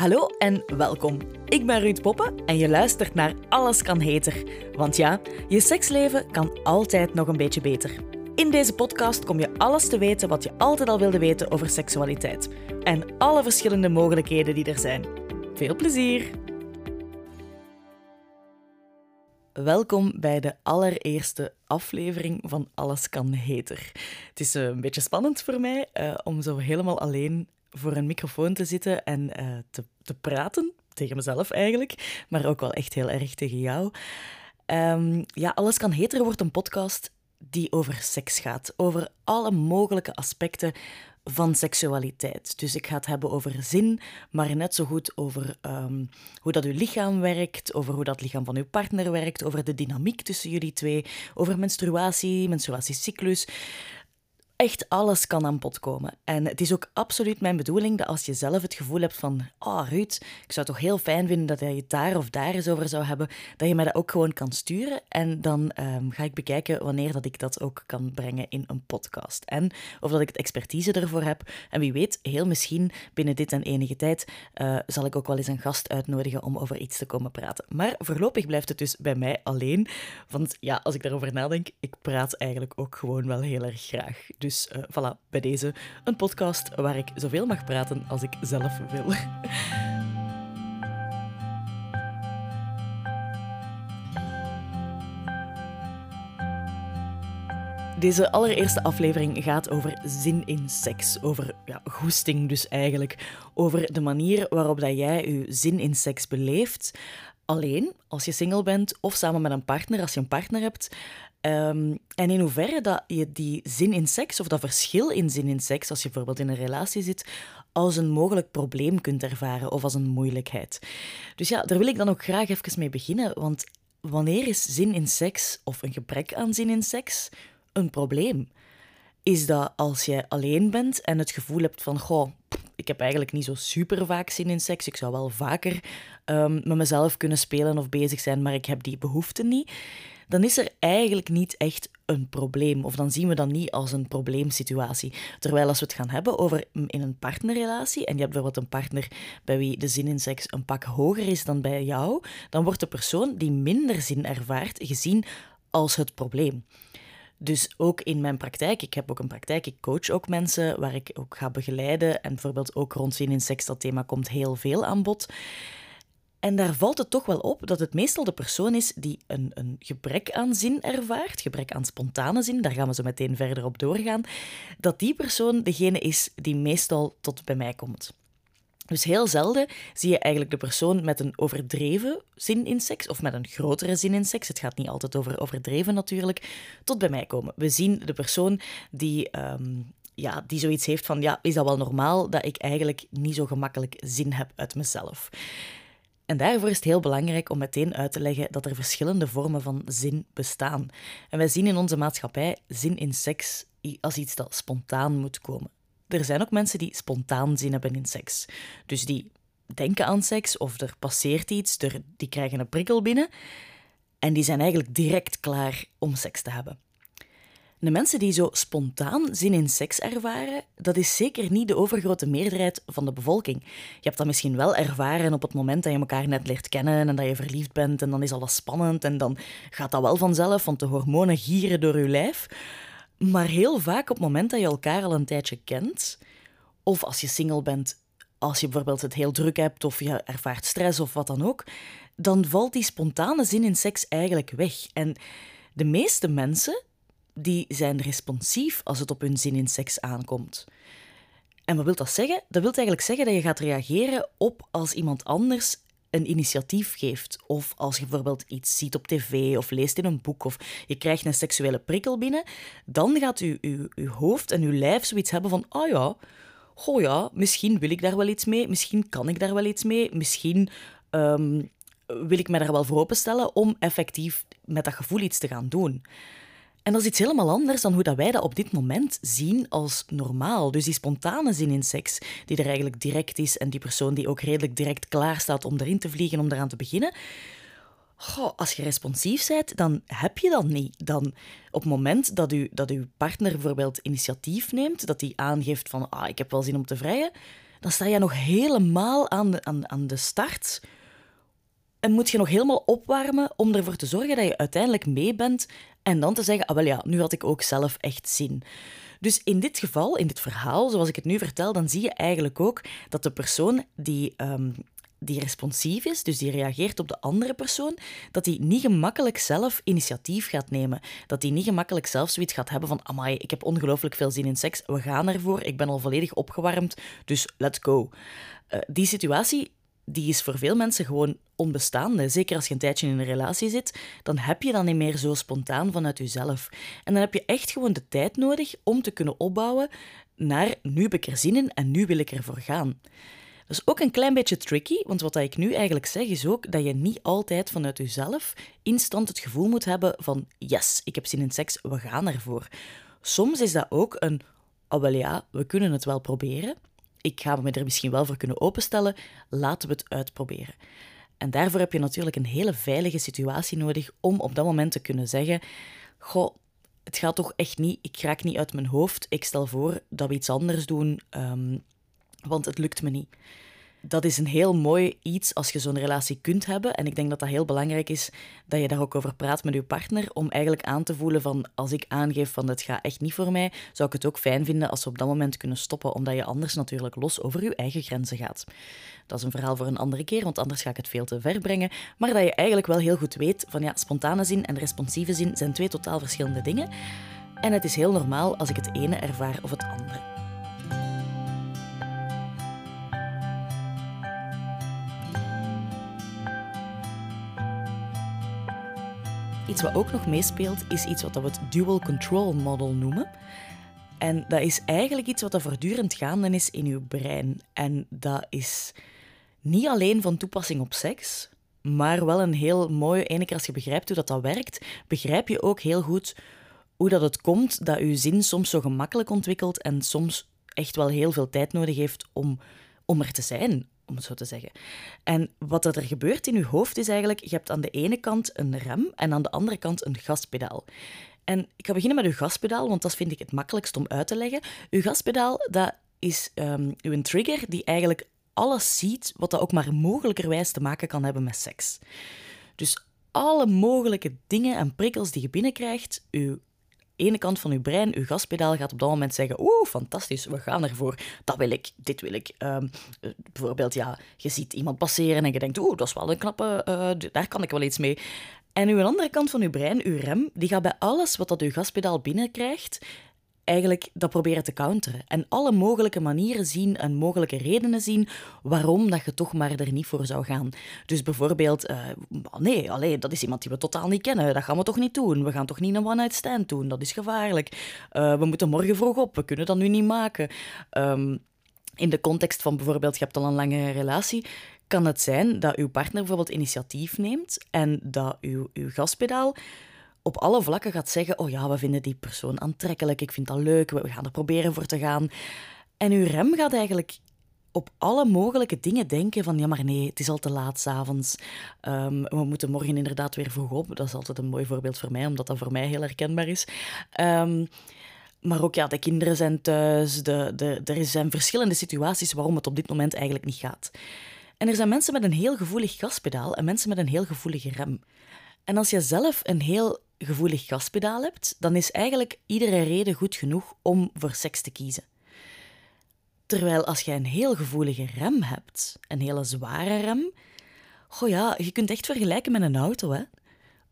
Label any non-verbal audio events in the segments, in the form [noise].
Hallo en welkom. Ik ben Ruud Poppen en je luistert naar Alles kan heter. Want ja, je seksleven kan altijd nog een beetje beter. In deze podcast kom je alles te weten wat je altijd al wilde weten over seksualiteit. En alle verschillende mogelijkheden die er zijn. Veel plezier! Welkom bij de allereerste aflevering van Alles kan heter. Het is eh, een beetje spannend voor mij uh, om zo helemaal alleen voor een microfoon te zitten en uh, te, te praten, tegen mezelf eigenlijk, maar ook wel echt heel erg tegen jou. Um, ja, Alles kan heter wordt een podcast die over seks gaat, over alle mogelijke aspecten van seksualiteit. Dus ik ga het hebben over zin, maar net zo goed over um, hoe dat uw lichaam werkt, over hoe dat lichaam van uw partner werkt, over de dynamiek tussen jullie twee, over menstruatie, menstruatiecyclus echt alles kan aan bod komen. En het is ook absoluut mijn bedoeling dat als je zelf het gevoel hebt van oh Ruud, ik zou het toch heel fijn vinden dat hij het daar of daar eens over zou hebben, dat je mij dat ook gewoon kan sturen. En dan um, ga ik bekijken wanneer dat ik dat ook kan brengen in een podcast. En of dat ik het expertise ervoor heb. En wie weet, heel misschien binnen dit en enige tijd uh, zal ik ook wel eens een gast uitnodigen om over iets te komen praten. Maar voorlopig blijft het dus bij mij alleen. Want ja, als ik daarover nadenk, ik praat eigenlijk ook gewoon wel heel erg graag. Dus dus uh, voilà, bij deze een podcast waar ik zoveel mag praten als ik zelf wil. [laughs] Deze allereerste aflevering gaat over zin in seks. Over ja, goesting dus eigenlijk. Over de manier waarop dat jij je zin in seks beleeft. Alleen, als je single bent, of samen met een partner, als je een partner hebt. Um, en in hoeverre dat je die zin in seks, of dat verschil in zin in seks, als je bijvoorbeeld in een relatie zit, als een mogelijk probleem kunt ervaren of als een moeilijkheid. Dus ja, daar wil ik dan ook graag even mee beginnen, want wanneer is zin in seks of een gebrek aan zin in seks een probleem? Is dat als je alleen bent en het gevoel hebt van, goh, ik heb eigenlijk niet zo super vaak zin in seks. Ik zou wel vaker um, met mezelf kunnen spelen of bezig zijn, maar ik heb die behoefte niet dan is er eigenlijk niet echt een probleem. Of dan zien we dat niet als een probleemsituatie. Terwijl als we het gaan hebben over in een partnerrelatie, en je hebt bijvoorbeeld een partner bij wie de zin in seks een pak hoger is dan bij jou, dan wordt de persoon die minder zin ervaart gezien als het probleem. Dus ook in mijn praktijk, ik heb ook een praktijk, ik coach ook mensen waar ik ook ga begeleiden. En bijvoorbeeld ook rond zin in seks, dat thema komt heel veel aan bod. En daar valt het toch wel op dat het meestal de persoon is die een, een gebrek aan zin ervaart, gebrek aan spontane zin, daar gaan we zo meteen verder op doorgaan, dat die persoon degene is die meestal tot bij mij komt. Dus heel zelden zie je eigenlijk de persoon met een overdreven zin in seks of met een grotere zin in seks. Het gaat niet altijd over overdreven natuurlijk, tot bij mij komen. We zien de persoon die um, ja, die zoiets heeft van, ja, is dat wel normaal dat ik eigenlijk niet zo gemakkelijk zin heb uit mezelf? En daarvoor is het heel belangrijk om meteen uit te leggen dat er verschillende vormen van zin bestaan. En wij zien in onze maatschappij zin in seks als iets dat spontaan moet komen. Er zijn ook mensen die spontaan zin hebben in seks. Dus die denken aan seks of er passeert iets, die krijgen een prikkel binnen en die zijn eigenlijk direct klaar om seks te hebben. De mensen die zo spontaan zin in seks ervaren, dat is zeker niet de overgrote meerderheid van de bevolking. Je hebt dat misschien wel ervaren op het moment dat je elkaar net leert kennen en dat je verliefd bent en dan is alles spannend en dan gaat dat wel vanzelf, want de hormonen gieren door je lijf. Maar heel vaak op het moment dat je elkaar al een tijdje kent, of als je single bent, als je bijvoorbeeld het heel druk hebt of je ervaart stress of wat dan ook, dan valt die spontane zin in seks eigenlijk weg. En de meeste mensen die zijn responsief als het op hun zin in seks aankomt. En wat wil dat zeggen? Dat wil eigenlijk zeggen dat je gaat reageren op als iemand anders een initiatief geeft. Of als je bijvoorbeeld iets ziet op tv of leest in een boek of je krijgt een seksuele prikkel binnen, dan gaat je, uw hoofd en uw lijf zoiets hebben van, ah oh ja, goh ja, misschien wil ik daar wel iets mee, misschien kan ik daar wel iets mee, misschien um, wil ik me daar wel voor openstellen om effectief met dat gevoel iets te gaan doen. En dat is iets helemaal anders dan hoe dat wij dat op dit moment zien als normaal. Dus die spontane zin in seks, die er eigenlijk direct is en die persoon die ook redelijk direct klaar staat om erin te vliegen, om eraan te beginnen. Goh, als je responsief bent, dan heb je dat niet. Dan op het moment dat, u, dat uw partner bijvoorbeeld initiatief neemt, dat hij aangeeft van ah, ik heb wel zin om te vrijen, dan sta je nog helemaal aan de, aan, aan de start en moet je nog helemaal opwarmen om ervoor te zorgen dat je uiteindelijk mee bent en dan te zeggen, ah wel ja, nu had ik ook zelf echt zin. Dus in dit geval, in dit verhaal, zoals ik het nu vertel, dan zie je eigenlijk ook dat de persoon die, um, die responsief is, dus die reageert op de andere persoon, dat die niet gemakkelijk zelf initiatief gaat nemen. Dat die niet gemakkelijk zelf zoiets gaat hebben van, amai, ik heb ongelooflijk veel zin in seks, we gaan ervoor, ik ben al volledig opgewarmd, dus let's go. Uh, die situatie die is voor veel mensen gewoon onbestaande. Zeker als je een tijdje in een relatie zit, dan heb je dat niet meer zo spontaan vanuit jezelf. En dan heb je echt gewoon de tijd nodig om te kunnen opbouwen naar nu heb ik er zin in en nu wil ik ervoor gaan. Dat is ook een klein beetje tricky, want wat ik nu eigenlijk zeg is ook dat je niet altijd vanuit jezelf instant het gevoel moet hebben van yes, ik heb zin in seks, we gaan ervoor. Soms is dat ook een, oh wel ja, we kunnen het wel proberen, ik ga me er misschien wel voor kunnen openstellen, laten we het uitproberen. En daarvoor heb je natuurlijk een hele veilige situatie nodig om op dat moment te kunnen zeggen: Goh, het gaat toch echt niet, ik raak niet uit mijn hoofd. Ik stel voor dat we iets anders doen, um, want het lukt me niet dat is een heel mooi iets als je zo'n relatie kunt hebben. En ik denk dat dat heel belangrijk is dat je daar ook over praat met je partner. Om eigenlijk aan te voelen van als ik aangeef van het gaat echt niet voor mij, zou ik het ook fijn vinden als we op dat moment kunnen stoppen. Omdat je anders natuurlijk los over je eigen grenzen gaat. Dat is een verhaal voor een andere keer, want anders ga ik het veel te ver brengen. Maar dat je eigenlijk wel heel goed weet van ja, spontane zin en responsieve zin zijn twee totaal verschillende dingen. En het is heel normaal als ik het ene ervaar of het andere. Iets wat ook nog meespeelt, is iets wat we het dual control model noemen. En dat is eigenlijk iets wat er voortdurend gaande is in uw brein. En dat is niet alleen van toepassing op seks, maar wel een heel mooi, ene als je begrijpt hoe dat, dat werkt, begrijp je ook heel goed hoe dat het komt dat uw zin soms zo gemakkelijk ontwikkelt en soms echt wel heel veel tijd nodig heeft om, om er te zijn, om het zo te zeggen. En wat er gebeurt in je hoofd is eigenlijk, je hebt aan de ene kant een rem en aan de andere kant een gaspedaal. En ik ga beginnen met uw gaspedaal, want dat vind ik het makkelijkst om uit te leggen. Uw gaspedaal, dat is um, uw trigger die eigenlijk alles ziet wat dat ook maar mogelijkerwijs te maken kan hebben met seks. Dus alle mogelijke dingen en prikkels die je binnenkrijgt, uw ene kant van je brein, je gaspedaal, gaat op dat moment zeggen: Oeh, fantastisch, we gaan ervoor. Dat wil ik, dit wil ik. Ehm, eh, bijvoorbeeld, ja, je ziet iemand passeren en je denkt: Oeh, dat is wel een knappe, uh, daar kan ik wel iets mee. En uw andere kant van uw brein, uw rem, die gaat bij alles wat dat uw gaspedaal binnenkrijgt, eigenlijk dat proberen te counteren. En alle mogelijke manieren zien en mogelijke redenen zien waarom dat je toch maar er niet voor zou gaan. Dus bijvoorbeeld, uh, nee, allee, dat is iemand die we totaal niet kennen. Dat gaan we toch niet doen. We gaan toch niet een one-night stand doen. Dat is gevaarlijk. Uh, we moeten morgen vroeg op. We kunnen dat nu niet maken. Um, in de context van bijvoorbeeld, je hebt al een lange relatie, kan het zijn dat uw partner bijvoorbeeld initiatief neemt en dat uw, uw gaspedaal op alle vlakken gaat zeggen: Oh ja, we vinden die persoon aantrekkelijk, ik vind dat leuk, we gaan er proberen voor te gaan. En uw rem gaat eigenlijk op alle mogelijke dingen denken van ja, maar nee, het is al te laat s'avonds. Um, we moeten morgen inderdaad weer vroeg op. Dat is altijd een mooi voorbeeld voor mij, omdat dat voor mij heel herkenbaar is. Um, maar ook ja, de kinderen zijn thuis. De, de, er zijn verschillende situaties waarom het op dit moment eigenlijk niet gaat. En er zijn mensen met een heel gevoelig gaspedaal en mensen met een heel gevoelige rem. En als je zelf een heel gevoelig gaspedaal hebt, dan is eigenlijk iedere reden goed genoeg om voor seks te kiezen. Terwijl als je een heel gevoelige rem hebt, een hele zware rem, goh ja, je kunt echt vergelijken met een auto. Hè?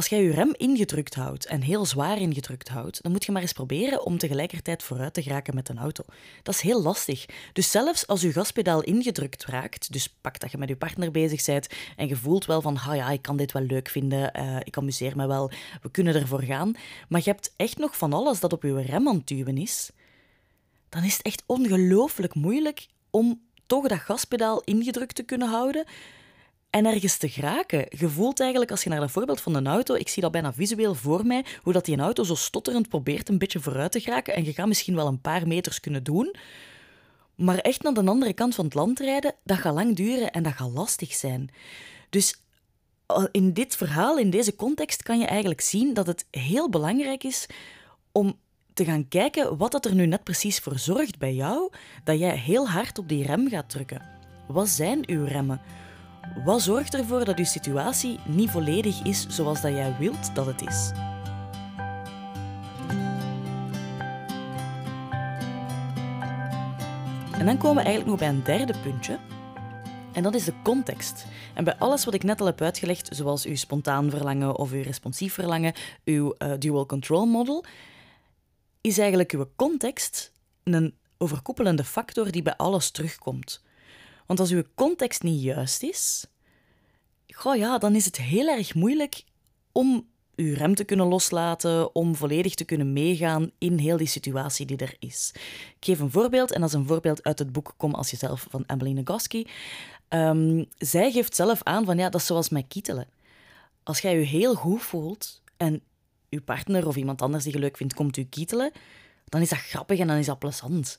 Als jij je rem ingedrukt houdt en heel zwaar ingedrukt houdt, dan moet je maar eens proberen om tegelijkertijd vooruit te geraken met een auto. Dat is heel lastig. Dus zelfs als je gaspedaal ingedrukt raakt, dus pak dat je met je partner bezig bent en je voelt wel van, ja, ik kan dit wel leuk vinden, uh, ik amuseer me wel, we kunnen ervoor gaan, maar je hebt echt nog van alles dat op je rem aan het duwen is, dan is het echt ongelooflijk moeilijk om toch dat gaspedaal ingedrukt te kunnen houden en ergens te geraken. Je voelt eigenlijk, als je naar dat voorbeeld van een auto, ik zie dat bijna visueel voor mij, hoe dat die auto zo stotterend probeert een beetje vooruit te geraken. En je gaat misschien wel een paar meters kunnen doen. Maar echt naar de andere kant van het land rijden, dat gaat lang duren en dat gaat lastig zijn. Dus eh, in dit verhaal, in deze context, kan je eigenlijk zien dat het heel belangrijk is om te gaan kijken wat dat er nu net precies voor zorgt bij jou dat jij heel hard op die rem gaat drukken. Wat zijn uw remmen? Wat zorgt ervoor dat uw situatie niet volledig is zoals dat jij wilt dat het is? En dan komen we eigenlijk nog bij een derde puntje. En dat is de context. En bij alles wat ik net al heb uitgelegd, zoals uw spontaan verlangen of uw responsief verlangen, uw uh, dual control model, is eigenlijk uw context een overkoepelende factor die bij alles terugkomt. Want als uw context niet juist is, goh ja, dan is het heel erg moeilijk om uw rem te kunnen loslaten, om volledig te kunnen meegaan in heel die situatie die er is. Ik geef een voorbeeld, en dat is een voorbeeld uit het boek Kom als jezelf van Emily Nagoski. Um, zij geeft zelf aan van ja, dat is zoals met kietelen. Als jij je heel goed voelt en je partner of iemand anders die je leuk vindt komt u kietelen, dan is dat grappig en dan is dat plezant.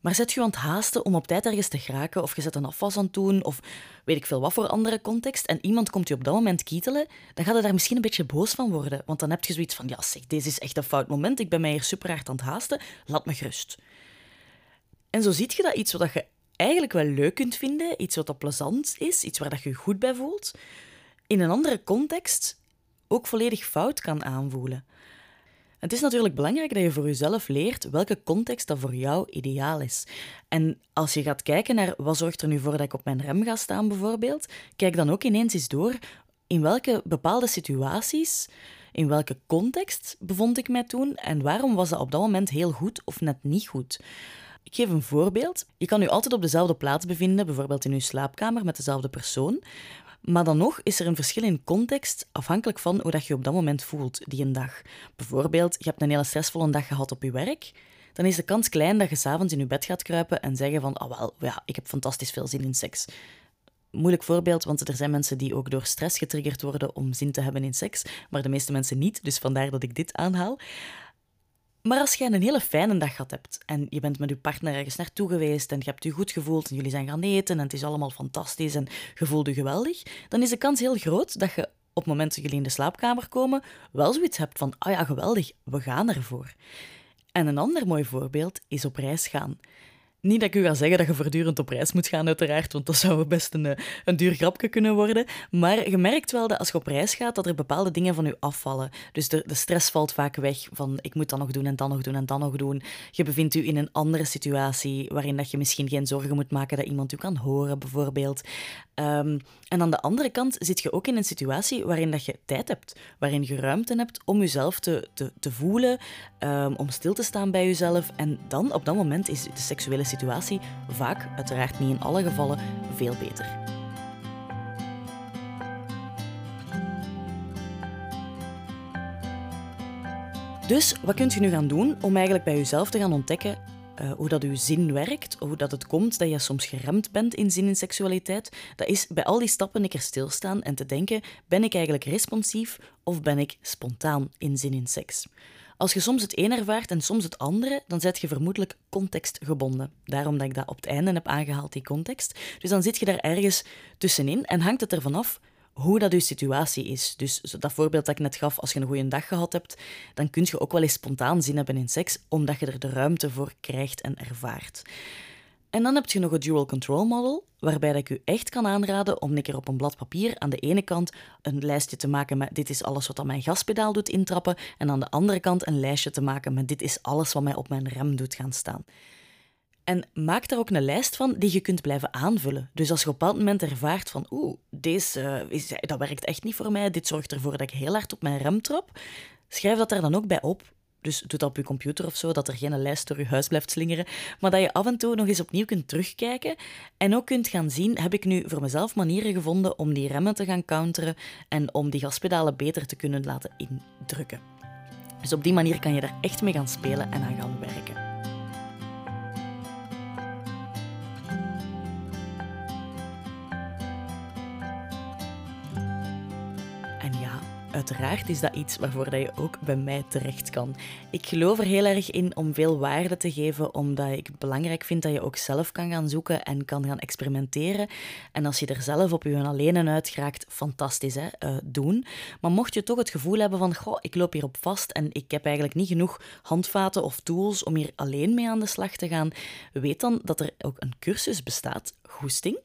Maar zet je aan het haasten om op tijd ergens te geraken, of je zet een afwas aan het doen, of weet ik veel wat voor andere context, en iemand komt je op dat moment kietelen, dan gaat je daar misschien een beetje boos van worden. Want dan heb je zoiets van, ja zeg, deze is echt een fout moment, ik ben mij hier super hard aan het haasten, laat me gerust. En zo ziet je dat iets wat je eigenlijk wel leuk kunt vinden, iets wat dat plezant is, iets waar dat je je goed bij voelt, in een andere context ook volledig fout kan aanvoelen. Het is natuurlijk belangrijk dat je voor jezelf leert welke context dat voor jou ideaal is. En als je gaat kijken naar wat zorgt er nu voor dat ik op mijn rem ga staan bijvoorbeeld, kijk dan ook ineens eens door in welke bepaalde situaties, in welke context bevond ik mij toen en waarom was dat op dat moment heel goed of net niet goed. Ik geef een voorbeeld. Je kan je altijd op dezelfde plaats bevinden, bijvoorbeeld in je slaapkamer met dezelfde persoon. Maar dan nog is er een verschil in context afhankelijk van hoe dat je op dat moment voelt die een dag. Bijvoorbeeld, je hebt een hele stressvolle dag gehad op je werk. Dan is de kans klein dat je s'avonds in je bed gaat kruipen en zeggen van, oh wel, ja, ik heb fantastisch veel zin in seks. Moeilijk voorbeeld, want er zijn mensen die ook door stress getriggerd worden om zin te hebben in seks, maar de meeste mensen niet, dus vandaar dat ik dit aanhaal. Maar als jij een hele fijne dag gehad hebt en je bent met je partner ergens naartoe geweest en je hebt je goed gevoeld en jullie zijn gaan eten en het is allemaal fantastisch en je voelt je geweldig, dan is de kans heel groot dat je op het moment dat jullie in de slaapkamer komen wel zoiets hebt van, ah ja, geweldig, we gaan ervoor. En een ander mooi voorbeeld is op reis gaan. Niet dat ik u ga zeggen dat je voortdurend op reis moet gaan, uiteraard, want dat zou best een, eh, een duur grapje kunnen worden. Maar je merkt wel dat als je op reis gaat, dat er bepaalde dingen van je afvallen. Dus de, de stress valt vaak weg van ik moet dat nog doen en dan nog doen en dan nog doen. Je bevindt u in een andere situatie waarin dat je misschien geen zorgen moet maken dat iemand u kan horen, bijvoorbeeld. Um, en aan de andere kant zit je ook in een situatie waarin dat je tijd hebt, waarin je ruimte hebt om jezelf te, te, voelen, um, om stil te staan bij jezelf. En dan, op dat moment, is de seksuele situatie vaak, uiteraard niet in alle gevallen, veel beter. Dus wat kunt je nu gaan doen om eigenlijk bij jezelf te gaan ontdekken uh, hoe dat uw zin werkt, hoe dat het komt dat je soms geremd bent in zin en seksualiteit, dat is bij al die stappen een keer stilstaan en te denken, ben ik eigenlijk responsief of ben ik spontaan in zin in seks? Als je soms het een ervaart en soms het andere, dan zet je vermoedelijk contextgebonden. Daarom dat ik dat op het einde heb aangehaald, die context. Dus dan zit je daar ergens tussenin en hangt het ervan af hoe dat je situatie is. Dus dat voorbeeld dat ik net gaf, als je een goede dag gehad hebt, dan kun je ook wel eens spontaan zin hebben in seks, omdat je er de ruimte voor krijgt en ervaart. En dan heb je nog het dual control model, waarbij ik u echt kan aanraden om een keer op een blad papier aan de ene kant een lijstje te maken met dit is alles wat aan mijn gaspedaal doet intrappen en aan de andere kant een lijstje te maken met dit is alles wat mij op mijn rem doet gaan staan. En maak daar ook een lijst van die je kunt blijven aanvullen. Dus als je op een bepaald moment ervaart van oeh, deze, is, dat werkt echt niet voor mij, dit zorgt ervoor dat ik heel hard op mijn rem trap, schrijf dat er dan ook bij op. Dus doe dat op je computer of zo, dat er geen lijst door je huis blijft slingeren. Maar dat je af en toe nog eens opnieuw kunt terugkijken. En ook kunt gaan zien, heb ik nu voor mezelf manieren gevonden om die remmen te gaan counteren en om die gaspedalen beter te kunnen laten indrukken. Dus op die manier kan je daar echt mee gaan spelen en aan gaan werken. Uiteraard is dat iets waarvoor dat je ook bij mij terecht kan. Ik geloof er heel erg in om veel waarde te geven, omdat ik het belangrijk vind dat je ook zelf kan gaan zoeken en kan gaan experimenteren. En als je er zelf op je alleen uit geraakt, fantastisch, hè? Uh, doen. Maar mocht je toch het gevoel hebben van, goh, ik loop hierop vast en ik heb eigenlijk niet genoeg handvaten of tools om hier alleen mee aan de slag te gaan, weet dan dat er ook een cursus bestaat, Goesting.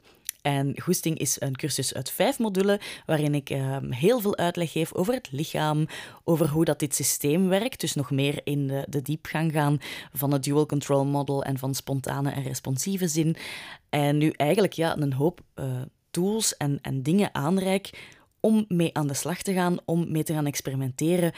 En Goesting is een cursus uit vijf modulen waarin ik uh, heel veel uitleg geef over het lichaam, over hoe dat dit systeem werkt, dus nog meer in de, de diepgang gaan van het dual control model en van spontane en responsieve zin. En nu eigenlijk ja, een hoop uh, tools en, en dingen aanreik om mee aan de slag te gaan, om mee te gaan experimenteren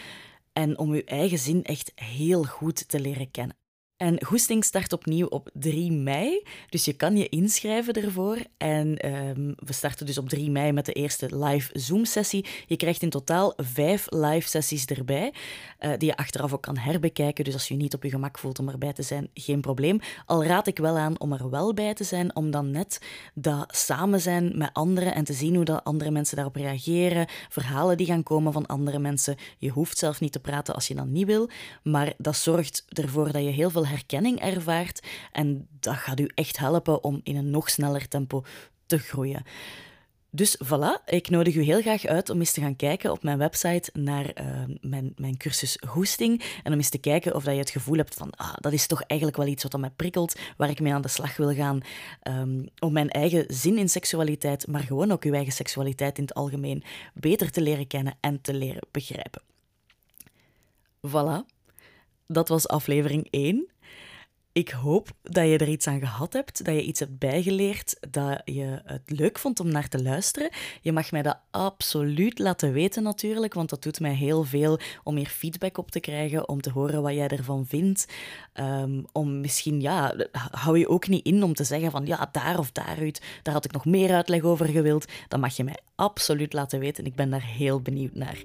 en om uw eigen zin echt heel goed te leren kennen. En Goesting start opnieuw op 3 mei, dus je kan je inschrijven ervoor. En um, we starten dus op 3 mei met de eerste live Zoom-sessie. Je krijgt in totaal vijf live sessies erbij, uh, die je achteraf ook kan herbekijken. Dus als je je niet op je gemak voelt om erbij te zijn, geen probleem. Al raad ik wel aan om er wel bij te zijn, om dan net dat samen zijn met anderen en te zien hoe dat andere mensen daarop reageren, verhalen die gaan komen van andere mensen. Je hoeft zelf niet te praten als je dat niet wil, maar dat zorgt ervoor dat je heel veel herkenning ervaart. En dat gaat u echt helpen om in een nog sneller tempo te groeien. Dus voilà, ik nodig u heel graag uit om eens te gaan kijken op mijn website naar uh, mijn, mijn cursus Hoesting. En om eens te kijken of dat je het gevoel hebt van, ah, dat is toch eigenlijk wel iets wat mij prikkelt, waar ik mee aan de slag wil gaan. Um, om mijn eigen zin in seksualiteit, maar gewoon ook uw eigen seksualiteit in het algemeen beter te leren kennen en te leren begrijpen. Voilà, dat was aflevering 1. Ik hoop dat je er iets aan gehad hebt, dat je iets hebt bijgeleerd, dat je het leuk vond om naar te luisteren. Je mag mij dat absoluut laten weten natuurlijk, want dat doet mij heel veel om hier feedback op te krijgen, om te horen wat jij ervan vindt. Um, om misschien, ja, hou je ook niet in om te zeggen van ja, daar of daaruit, daar had ik nog meer uitleg over gewild. Dan mag je mij absoluut laten weten. Ik ben daar heel benieuwd naar.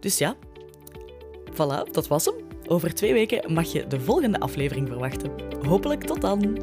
Dus ja, voilà, dat was hem. Over twee weken mag je de volgende aflevering verwachten. Hopelijk tot dan!